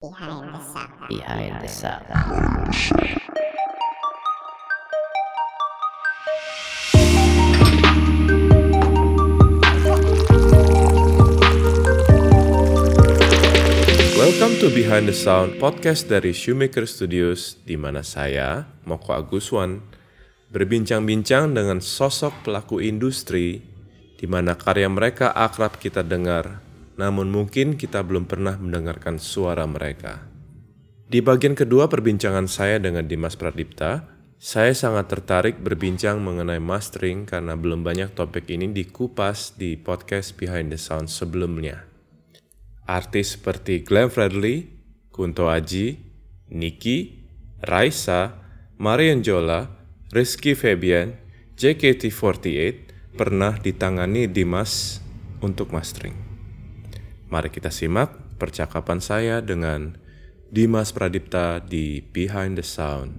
Behind the Sound. Behind the Sound. Welcome to Behind the Sound, podcast dari Shoemaker Studios, di mana saya, Moko Aguswan, berbincang-bincang dengan sosok pelaku industri, di mana karya mereka akrab kita dengar, namun mungkin kita belum pernah mendengarkan suara mereka. Di bagian kedua perbincangan saya dengan Dimas Pradipta, saya sangat tertarik berbincang mengenai mastering karena belum banyak topik ini dikupas di podcast Behind the Sound sebelumnya. Artis seperti Glenn Fredly, Kunto Aji, Niki, Raisa, Marian Jola, Rizky Febian, JKT48 pernah ditangani Dimas untuk mastering. Mari kita simak percakapan saya dengan Dimas Pradipta di Behind the Sound.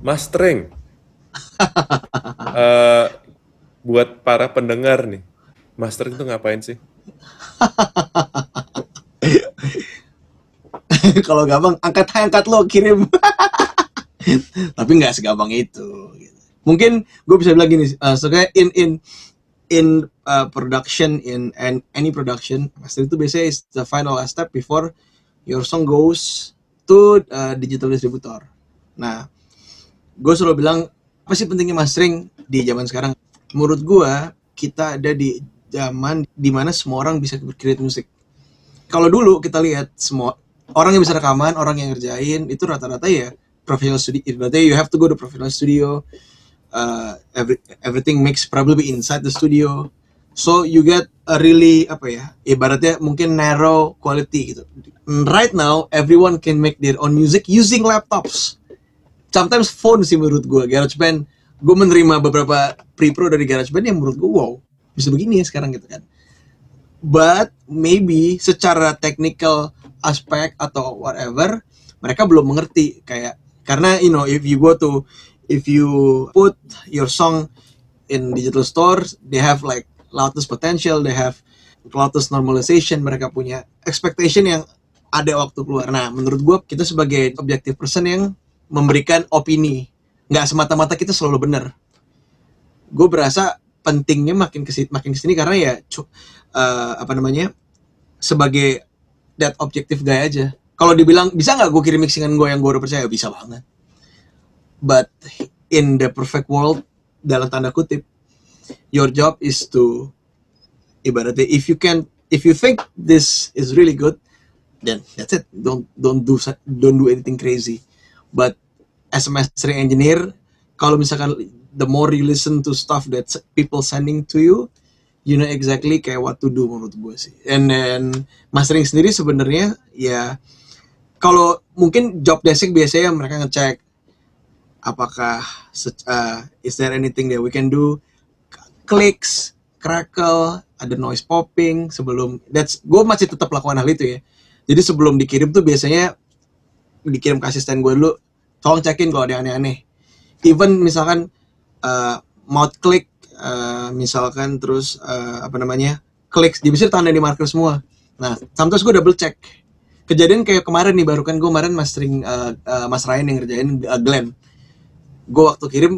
Mastering. Eh, buat para pendengar nih, mastering itu ngapain sih? kalau gampang angkat angkat lo kirim tapi nggak segampang itu gitu. mungkin gue bisa bilang gini uh, in in in uh, production in and any production master itu biasanya is the final step before your song goes to uh, digital distributor nah gue selalu bilang apa sih pentingnya mastering di zaman sekarang menurut gue kita ada di zaman di mana semua orang bisa create musik kalau dulu kita lihat semua orang yang bisa rekaman, orang yang ngerjain itu rata-rata ya professional studio. Berarti you have to go to professional studio. Uh, every, everything makes probably inside the studio. So you get a really apa ya? Ibaratnya mungkin narrow quality gitu. Right now everyone can make their own music using laptops. Sometimes phone sih menurut gue. GarageBand. Gue menerima beberapa pre-pro dari GarageBand yang menurut gue wow bisa begini ya sekarang gitu kan. But maybe secara technical aspek atau whatever mereka belum mengerti kayak karena you know if you go to if you put your song in digital stores they have like loudness potential they have loudness normalization mereka punya expectation yang ada waktu keluar nah menurut gue kita sebagai objective person yang memberikan opini nggak semata-mata kita selalu benar gue berasa pentingnya makin ke sini makin ke sini karena ya uh, apa namanya sebagai that objective guy aja. Kalau dibilang bisa nggak gue kirim mixingan gue yang gue udah percaya bisa banget. But in the perfect world dalam tanda kutip, your job is to ibaratnya if you can if you think this is really good, then that's it. Don't don't do don't do anything crazy. But as a mastering engineer, kalau misalkan the more you listen to stuff that people sending to you, you know exactly kayak what to do menurut gue sih. And then mastering sendiri sebenarnya ya kalau mungkin job desk biasanya mereka ngecek apakah uh, is there anything that we can do? Clicks crackle ada noise popping sebelum that's gue masih tetap lakukan hal itu ya. Jadi sebelum dikirim tuh biasanya dikirim ke asisten gue dulu tolong cekin kalau ada aneh-aneh. Even misalkan uh, mouth click uh, misalkan terus uh, apa namanya klik di bisa tanda di marker semua. Nah sometimes gue double check. Kejadian kayak kemarin nih baru kan gue kemarin mastering uh, uh, Mas Ryan yang ngerjain uh, Glenn gue waktu kirim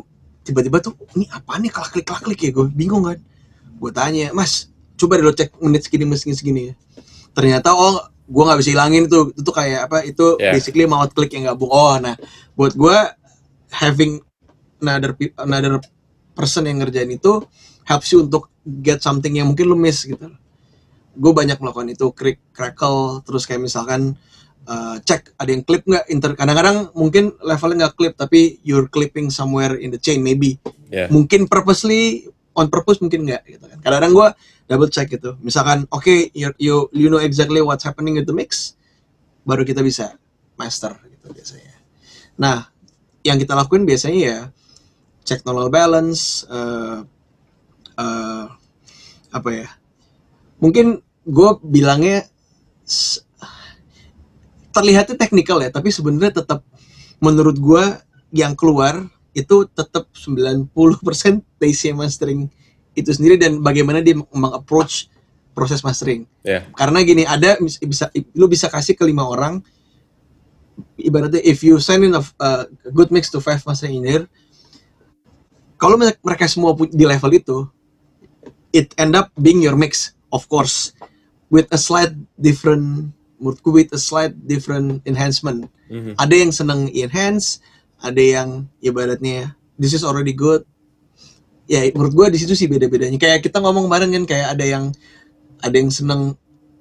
tiba-tiba tuh ini apa nih? Kelak klik kelak klik ya gue bingung kan. Gue tanya Mas coba deh lo cek menit segini menit segini, segini ya. Ternyata oh gue nggak bisa hilangin itu itu kayak apa itu yeah. basically mouth click yang gabung oh nah buat gue having another another person yang ngerjain itu helps you untuk get something yang mungkin lu miss gitu. Gue banyak melakukan itu, krik, crackle, terus kayak misalkan uh, cek ada yang klip nggak? Inter kadang-kadang mungkin levelnya nggak klip tapi you're clipping somewhere in the chain maybe. Yeah. mungkin purposely on purpose mungkin nggak gitu kan. Kadang-kadang gue double check gitu. Misalkan oke okay, you, you you know exactly what's happening in the mix baru kita bisa master gitu biasanya. Nah yang kita lakuin biasanya ya cek tonal balance uh, uh, apa ya? Mungkin gue bilangnya terlihatnya teknikal ya tapi sebenarnya tetap menurut gue yang keluar itu tetap 90% base mastering itu sendiri dan bagaimana dia mengapproach proses mastering. Ya. Karena gini, ada bisa lu bisa kasih ke lima orang ibaratnya if you send in a, a good mix to five mastering engineer kalau mereka- semua di level itu it end up being your mix of course with a slight different menurutku with a slight different enhancement. Mhm. ada yang seneng enhance ada yang ibaratnya this is already good. Ya menurut gua di situ sih beda-bedanya. Kayak kita ngomong bareng kan kayak ada yang ada yang seneng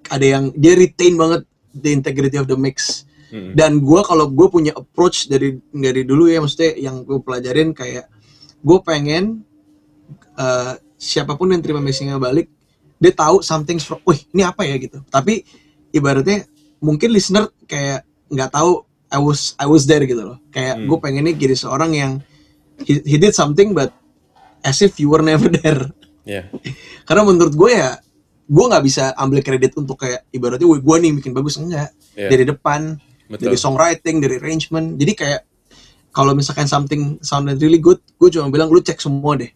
ada yang dia retain banget the integrity of the mix. Mhm. dan gua kalau gue punya approach dari dari dulu ya maksudnya yang gue pelajarin kayak gue pengen eh, siapa pun yang terima mixingnya balik dia tahu something from wih ini apa ya gitu. Tapi ibaratnya mungkin listener kayak nggak tahu I was I was there gitu loh kayak Hmm. gue pengennya jadi seorang yang he, he did something but as if you were never there Ya. karena menurut gue ya gue nggak bisa ambil kredit untuk kayak ibaratnya wih gue nih bikin bagus enggak Iya. dari depan Betul. dari songwriting dari arrangement jadi kayak kalau misalkan something sounded really good gue cuma bilang lu cek semua deh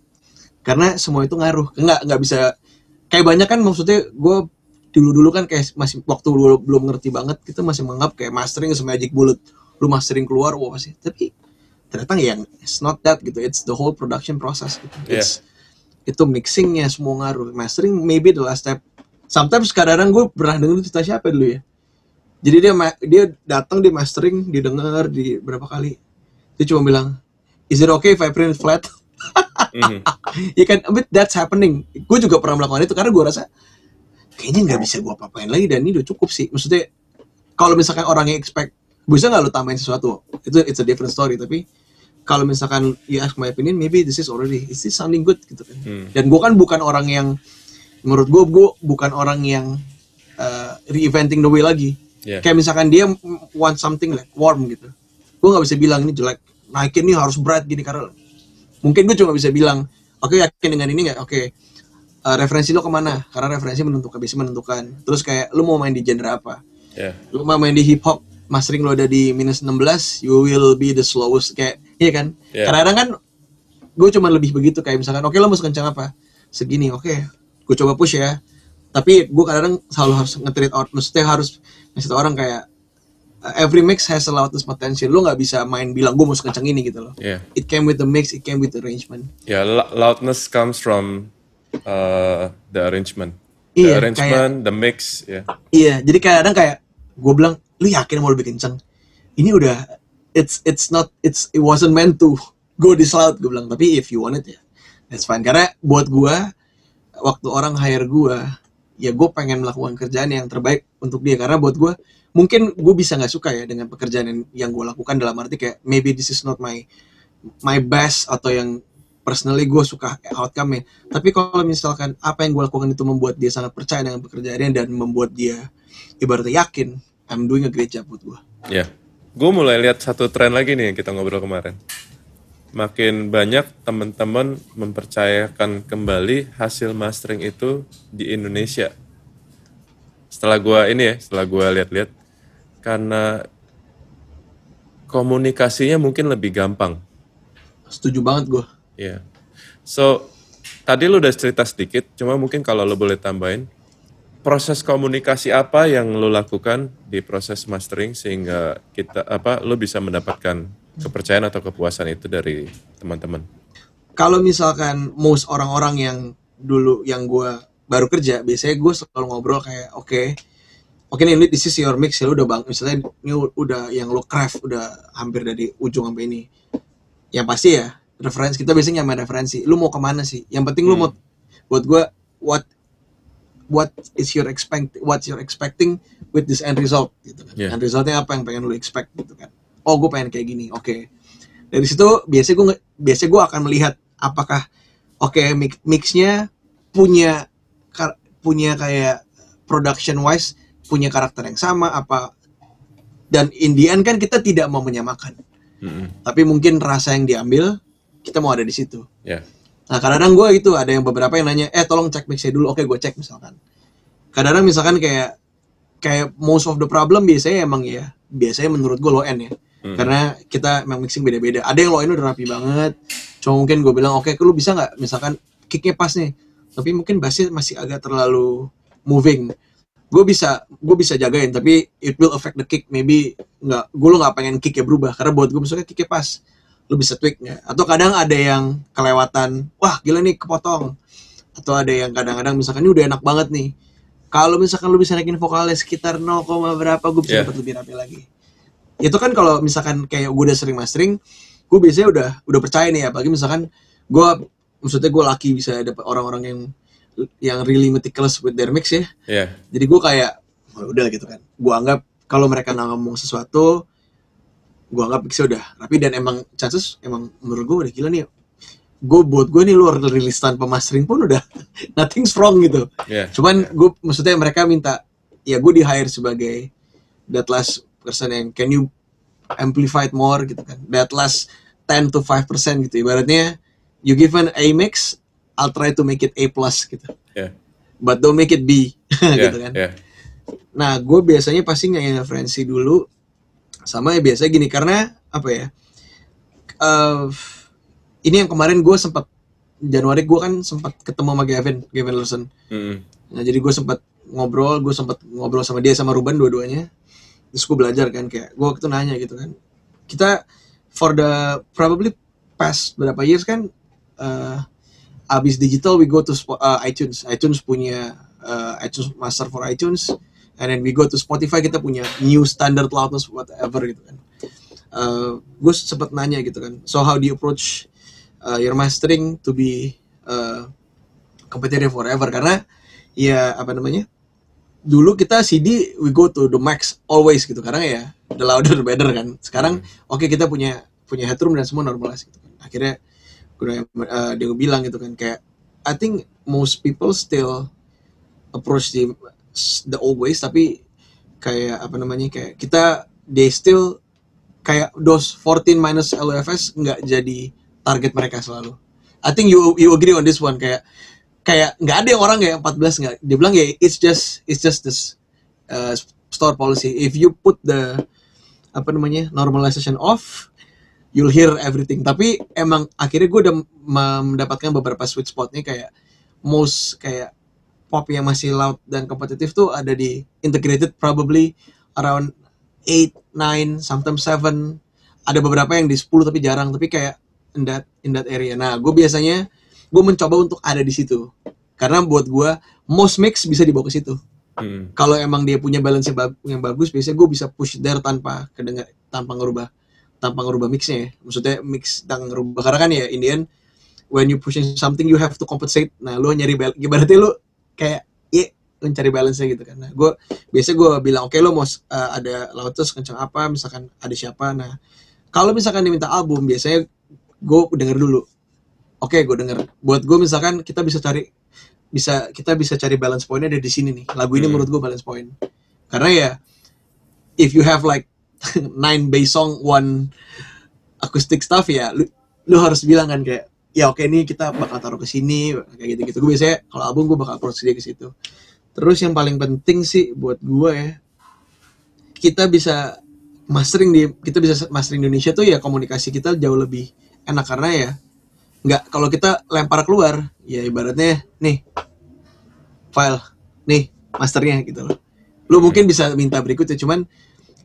karena semua itu ngaruh nggak nggak bisa kayak banyak kan maksudnya gue dulu dulu kan kayak masih waktu dulu belum ngerti banget kita masih menganggap kayak mastering is a magic bullet. Lu mastering keluar wah pasti tapi ternyata ya it's not that gitu. It's the whole production process gitu. Yeah. It's- itu mixingnya semua ngaruh. Mastering maybe the last step. Sometimes kadang-kadang gue pernah denger cerita siapa dulu ya. Jadi dia dia datang di mastering didengar di berapa kali. Dia cuma bilang is it okay if I print it flat? Mhm. ya kan but that's happening. Gue juga pernah melakukan itu karena gue rasa kayaknya nggak bisa gue apa-apain lagi dan ini udah cukup sih. Maksudnya kalau misalkan orang yang expect bisa nggak lu tambahin sesuatu? Itu it's a different story tapi kalau misalkan you ask my opinion maybe this is already is this sounding good gitu kan. Hmm. dan gue kan bukan orang yang menurut gue gue bukan orang yang uh, reinventing the way lagi. Ya. kayak misalkan dia want something like warm gitu. Gue nggak bisa bilang ini jelek naikin nih harus berat gini karena mungkin gue cuma bisa bilang oke yakin dengan ini nggak? Oke uh, referensi lo ke mana? Karena referensi menentukan bisa menentukan. Terus kayak lo mau main di genre apa? Ya. lo mau main di hip hop mastering lo ada di minus 16 you will be the slowest. Kayak iya kan? Yeah. kadang-kadang kan gue cuma lebih begitu kayak misalkan oke lo mau sekencang apa? Segini oke. Gue coba push ya. Tapi gue kadang-kadang selalu harus nge-treat out maksudnya harus ngasih orang kayak uh, every mix has a loudness potential. Lo nggak bisa main bilang gue mau sekencang ini gitu loh. Ya. it came with the mix it came with the arrangement. Ya, lo- loudness comes from uh, the arrangement. The Iya, arrangement, the mix, ya. Iya, jadi kadang kayak gue bilang, lu yakin mau lebih kenceng? Ini udah, it's it's not, it's it wasn't meant to go this loud. Gue bilang, tapi if you want it ya, that's fine. Karena buat gue, waktu orang hire gue, ya gue pengen melakukan kerjaan yang terbaik untuk dia. Karena buat gue, mungkin gue bisa nggak suka ya dengan pekerjaan yang, yang gue lakukan dalam arti kayak maybe this is not my my best atau yang personally gue suka outcome-nya. Tapi kalau misalkan apa yang gue lakukan itu membuat dia sangat percaya dengan pekerjaannya dan membuat dia ibaratnya yakin, I'm doing a great job buat gue. Ya. Gue mulai lihat satu tren lagi nih yang kita ngobrol kemarin. Makin banyak teman-teman mempercayakan kembali hasil mastering itu di Indonesia. Setelah gue ini ya, setelah gue lihat-lihat, karena komunikasinya mungkin lebih gampang. Setuju banget gue. Ya. So, tadi lu udah cerita sedikit, cuma mungkin kalau lu boleh tambahin, proses komunikasi apa yang lu lakukan di proses mastering sehingga kita apa lu bisa mendapatkan kepercayaan atau kepuasan itu dari teman-teman. Kalau misalkan most orang-orang yang dulu yang gue baru kerja, biasanya gue selalu ngobrol kayak, oke, oke nih, this is your mix ya, lu udah bang, misalnya ini udah yang lu craft udah hampir dari ujung sampai ini. Yang pasti ya, referensi kita biasanya nyamain referensi. Lu mau ke mana sih? Yang penting lu mau, buat gue, what what is your expect what's your expecting with this end result gitu kan. Yeah. End resultnya apa yang pengen lu expect gitu kan. Oh, gue pengen kayak gini. Oke. Dari situ biasanya gue biasanya gue akan melihat apakah oke mix mixnya punya kar- punya kayak production wise punya karakter yang sama apa dan in the end kan kita tidak mau menyamakan Mm-mm. tapi mungkin rasa yang diambil kita mau ada di situ. Ya. Nah kadang-kadang gue itu ada yang beberapa yang nanya, eh tolong cek mixnya dulu, oke gue cek misalkan. Kadang-kadang misalkan kayak kayak most of the problem biasanya emang ya biasanya menurut gue low end ya, Hmm. karena kita emang mixing beda-beda. Ada yang low end udah rapi banget, cuma mungkin gue bilang oke lu bisa nggak? Misalkan kicknya pas nih, tapi mungkin bassnya masih agak terlalu moving. Gue bisa gue bisa jagain tapi it will affect the kick. Maybe nggak gue lo nggak pengen kicknya berubah. Karena buat gue misalnya kicknya pas lo bisa atau kadang ada yang kelewatan wah gila nih kepotong. Atau ada yang kadang-kadang misalkan ini udah enak banget nih. Kalau misalkan lo bisa naikin vokalnya sekitar 0, berapa gue bisa Yeah. dapat lebih rapi lagi. Itu kan kalau misalkan kayak gue udah sering mastering gue biasanya udah udah percaya nih apalagi misalkan gue maksudnya gue laki bisa dapet orang-orang yang yang really meticulous with their mix ya. Iya. jadi gue kayak "Oh, udah gitu kan. Gue anggap kalau mereka ngomong sesuatu gue anggap mixnya udah rapi dan emang chances emang menurut gue udah gila nih gue buat gue nih luar rilis tanpa mastering pun udah nothing's wrong gitu Iya. cuman gue maksudnya mereka minta ya gue di hire sebagai that last person yang can you amplify it more gitu kan that last 10 to 5 percent gitu ibaratnya you given A mix I'll try to make it A plus gitu Iya. but don't make it B Iya. gitu kan Iya. Nah, gue biasanya pasti nyanyi referensi dulu. Sama ya biasanya gini, karena apa ya? eh, ini yang kemarin gue sempat Januari gue kan sempat ketemu sama Gavin, Gavin Lawson. Mm-mm. Nah, jadi gue sempat ngobrol, gue sempat ngobrol sama dia sama Ruben dua-duanya. Terus gue belajar kan kayak gue waktu itu nanya gitu kan. Kita for the probably past berapa years kan eh abis digital we go to uh, iTunes. iTunes punya uh, iTunes Master for iTunes and then we go to Spotify kita punya new standard loudness whatever gitu kan. gue sempat nanya gitu kan. So how do you approach uh, your mastering to be uh, competitive forever karena ya apa namanya dulu kita CD we go to the max always gitu karena ya the louder the better kan sekarang oke kita punya punya headroom dan semua normalize gitu kan akhirnya gue uh, dia bilang gitu kan kayak I think most people still approach the the old ways tapi kayak apa namanya kayak kita they still kayak those 14 minus LUFS nggak jadi target mereka selalu. I think you you agree on this one kayak kayak nggak ada yang orang kayak 14 nggak dia bilang ya it's just it's just this uh, store policy. If you put the apa namanya normalization off you'll hear everything. Tapi emang akhirnya gue udah mendapatkan beberapa sweet spotnya kayak most kayak pop yang masih loud dan kompetitif tuh ada di integrated probably around 8, 9, sometimes 7 ada beberapa yang di 10 tapi jarang tapi kayak in that in that area. Nah gue biasanya gue mencoba untuk ada di situ. Karena buat gue most mix bisa dibawa ke situ. Mm. kalau emang dia punya balance yang, bag- yang bagus biasanya gue bisa push there tanpa kedengar tanpa ngerubah tanpa ngerubah mixnya ya. Maksudnya mix tanpa ngerubah. Karena kan ya in the end when you pushing something you have to compensate. Nah lu nyari balance ibaratnya lu kayak iya lu cari balance gitu kan. Nah gue biasanya gue bilang oke lo mau uh, ada Lotus kencang apa? Misalkan ada siapa? Nah kalau misalkan diminta album biasanya gue denger dulu. Oke gue denger. Buat gue misalkan kita bisa cari bisa kita bisa cari balance pointnya ada di sini nih. Lagu ini Hmm. menurut gue balance point. Karena ya if you have like nine bass song one acoustic stuff ya lu, lu harus bilang kan kayak ya oke ini kita bakal taruh ke sini kayak gitu gitu gue biasanya kalau album gue bakal approach dia ke situ. Terus yang paling penting sih buat gue ya kita bisa mastering di kita bisa mastering Indonesia tuh ya komunikasi kita jauh lebih enak. Karena ya nggak kalau kita lempar keluar ya ibaratnya nih file nih masternya gitu loh. Lu mungkin bisa minta berikutnya cuman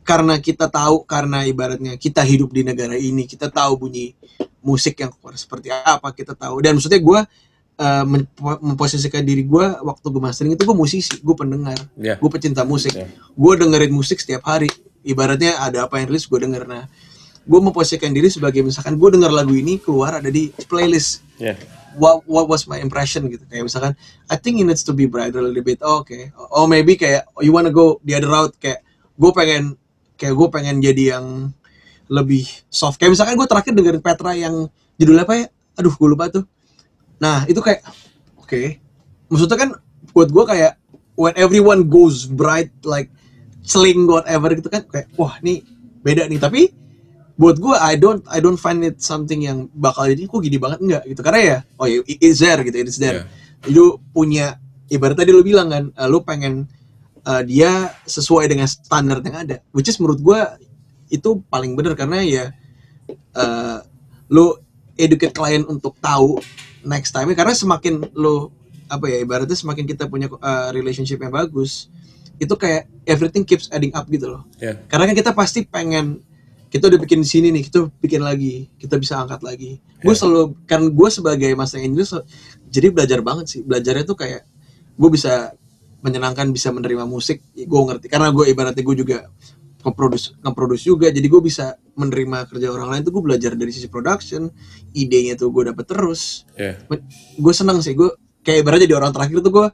karena kita tahu karena ibaratnya kita hidup di negara ini kita tahu bunyi musik yang keluar seperti apa kita tahu. Dan maksudnya gue mempo- memposisikan diri gue waktu gue mastering itu gue musisi gue pendengar Iya. gue pecinta musik. Iya. gue dengerin musik setiap hari. Ibaratnya ada apa yang rilis gue denger. Nah gue memposisikan diri sebagai misalkan gue denger lagu ini keluar ada di playlist. Iya. what what was my impression gitu. Kayak misalkan I think it needs to be brighter a little bit. Oh, oke oh maybe kayak oh, you wanna go the other route kayak gue pengen kayak gue pengen jadi yang lebih soft. Kayak misalkan gue terakhir dengerin Petra yang judulnya apa ya? Aduh gue lupa tuh. Nah itu kayak oke. Maksudnya kan buat gue kayak when everyone goes bright like sling whatever gitu kan kayak wah ini beda nih. Tapi buat gue I don't I don't find it something yang bakal jadi kok gini banget? Enggak gitu. Karena ya oh ya it- it's there gitu it's there. Lu punya ibarat tadi lu bilang kan eh, lu pengen eh, dia sesuai dengan standar yang ada. Which is menurut gue itu paling bener karena ya eh, lu educate klien untuk tahu next time karena semakin lu apa ya ibaratnya semakin kita punya uh, relationship yang bagus itu kayak everything keeps adding up gitu loh. Ya. karena kan kita pasti pengen kita udah bikin di sini nih kita bikin lagi kita bisa angkat lagi. Gue Ya. selalu kan gue sebagai master engineer jadi belajar banget sih. Belajarnya tuh kayak gue bisa menyenangkan bisa menerima musik gue ngerti karena gue ibaratnya gue juga nge-produce nge-produce juga jadi gue bisa menerima kerja orang lain tuh gue belajar dari sisi production idenya tuh gue dapet terus Ya. gue seneng sih gue kayak ibaratnya di orang terakhir tuh gue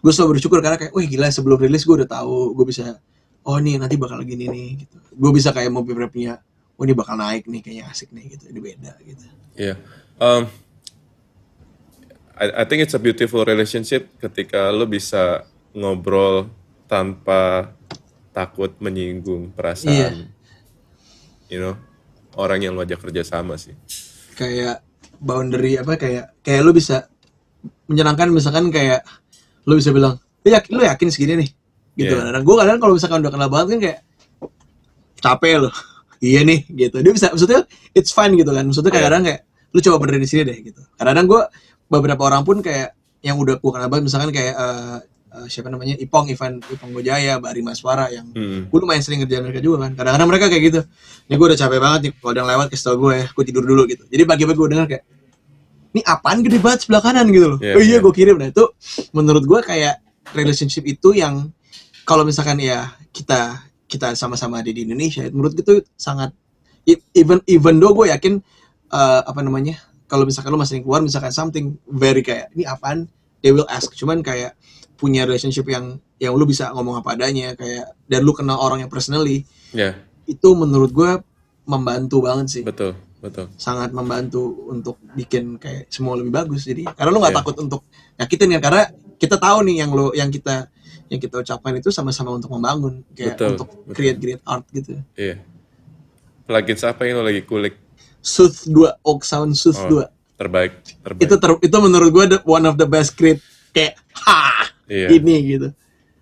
gue selalu bersyukur karena kayak wih gila sebelum rilis gue udah tahu gue bisa oh nih nanti bakal gini nih gitu gue bisa kayak mau punya oh ini bakal naik nih kayaknya asik nih gitu ini beda gitu Iya. Um, I, I think it's a beautiful relationship ketika lo bisa ngobrol tanpa takut menyinggung perasaan, you know, orang yang lo ajak kerja sama sih. kayak boundary apa kayak kayak lu bisa menyenangkan misalkan kayak lu bisa bilang lu yakin lu yakin segini nih? Gitu Iya. kan. Gue kadang kalau misalkan udah kenal banget kan kayak capek lo. Iya nih gitu. Dia bisa maksudnya it's fine gitu kan. Maksudnya kayak Iya. kadang kayak lu coba benerin di sini deh gitu. Kadang-kadang gue beberapa orang pun kayak yang udah gue kenal banget misalkan kayak eh, eh, siapa namanya Ipong Ivan Ipong Gojaya Mbak Rima Suara yang Hmm. gue lumayan sering kerjaan mereka juga kan. Kadang-kadang mereka kayak gitu. Ini gue udah capek banget nih kalau ada yang lewat kasih tau gue ya gue tidur dulu gitu. Jadi pagi-pagi gue denger kayak ini apaan gede banget sebelah kanan? gitu loh. Iya, oh iya iya. gue kirim. Nah itu menurut gue kayak relationship itu yang kalau misalkan ya kita kita sama-sama ada di Indonesia menurut gue itu sangat e- even even though gue yakin eh, apa namanya kalau misalkan lo masih keluar misalkan something very kayak ini apaan they will ask cuman kayak punya relationship yang yang lu bisa ngomong apa adanya kayak dan lu kenal orang yang personally Ya, itu menurut gue membantu banget sih betul, betul. sangat membantu untuk bikin kayak semua lebih bagus jadi karena lu nggak Iya. takut untuk nyakitin ya karena kita tahu nih yang lo yang kita yang kita ucapkan itu sama-sama untuk membangun kayak Betul, untuk betul. create create art gitu Iya. Plugins apa yang lo lagi kulik? Sooth 2 Oak Sound Sooth Oh, 2 terbaik, terbaik. itu ter, itu menurut gue the- one of the best create kayak ha Iya. ini gitu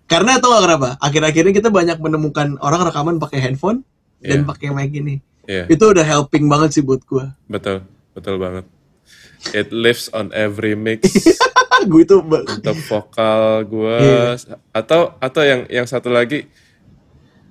karena tau gak kenapa akhir-akhir ini kita banyak menemukan orang rekaman pakai handphone dan Iya. pakai mic ini Iya, itu udah helping banget sih buat gue betul, betul banget. It lives on every mix. gue itu untuk vokal gue Iya. atau atau yang yang satu lagi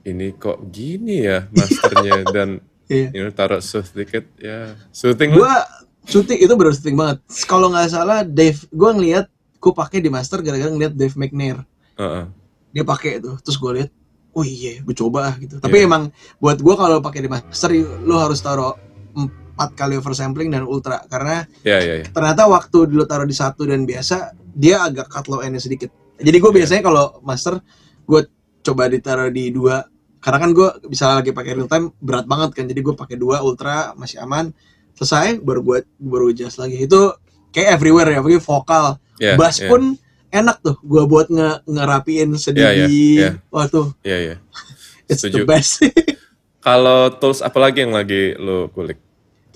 ini kok gini ya masternya dan Iya. you know, taruh sooth dikit ya. Soothing gue lah syuting itu bener syuting banget. Kalau nggak salah Dave gue ngeliat gue pakai di master gara-gara ngeliat Dave McNair. Heeh. dia pakai itu. Terus gue liat oh iya gue coba ah gitu. Tapi Iya. emang buat gue kalau pakai di master lo harus taruh empat kali oversampling dan ultra. Karena ya ya ya ternyata waktu lo taruh di satu dan biasa dia agak cut low endnya sedikit. Jadi gue Iya. biasanya kalau master gue coba ditaruh di dua karena kan gue bisa lagi pakai real time berat banget kan. Jadi gue pakai dua ultra masih aman. Selesai baru gue baru adjust lagi. Itu kayak everywhere ya apalagi vokal. Ya bass ya. pun enak tuh gue buat nge ngerapiin sedikit Iya, iya, iya. waktu. Ya ya it's Setuju. the best. Kalau tools apa lagi yang lagi lo kulik?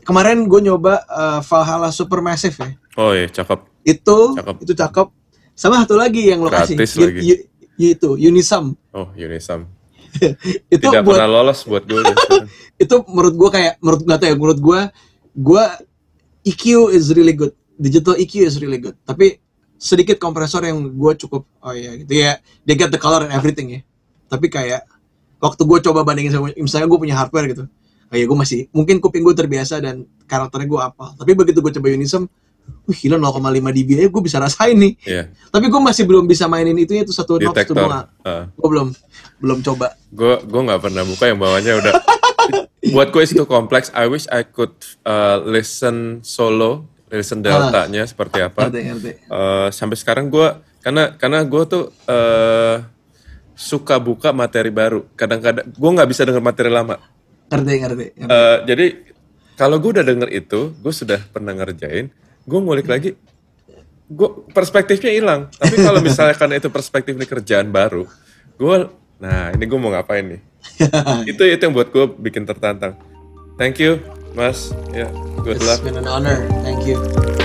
Kemarin gue nyoba uh, Valhalla Supermassive ya. Oh iya cakep. Itu Cakep. itu cakep. Sama satu lagi yang lokasi. Gratis lagi. itu Unisum. Oh Unisum itu tidak buat pernah lolos buat gue itu menurut gua kayak menurut nggak tahu ya menurut gua gua EQ is really good. Digital EQ is really good. Tapi sedikit kompresor yang gua cukup oh iya gitu. Ya they get the color and everything ya. Tapi kayak waktu gua coba bandingin sama misalnya gua punya hardware gitu oh iya gua masih mungkin kuping gua terbiasa dan karakternya gua apa tapi begitu gua coba Unisum Wih gila 0,5 dB aja gue bisa rasain nih. Ya Tapi gue masih belum bisa mainin itu itu satu knobs tuh detektor gue gue belum belum coba. gue gue nggak pernah buka yang bawahnya udah. Buat gue itu kompleks. I wish I could uh, listen solo listen deltanya seperti apa. Ngerti ngerti. Eh, sampai sekarang gue karena karena gue tuh eh, suka buka materi baru. Kadang-kadang gue nggak bisa denger materi lama. Ngerti ngerti. ngerti. Eh, jadi kalau gue udah denger itu gue sudah pernah ngerjain gue ngulik lagi gue perspektifnya hilang. Tapi kalau misalnya karena itu perspektif ini kerjaan baru gue nah ini gue mau ngapain nih? Itu itu yang buat gue bikin tertantang. Thank you mas. Ya good It's luck. been an honor. Thank you.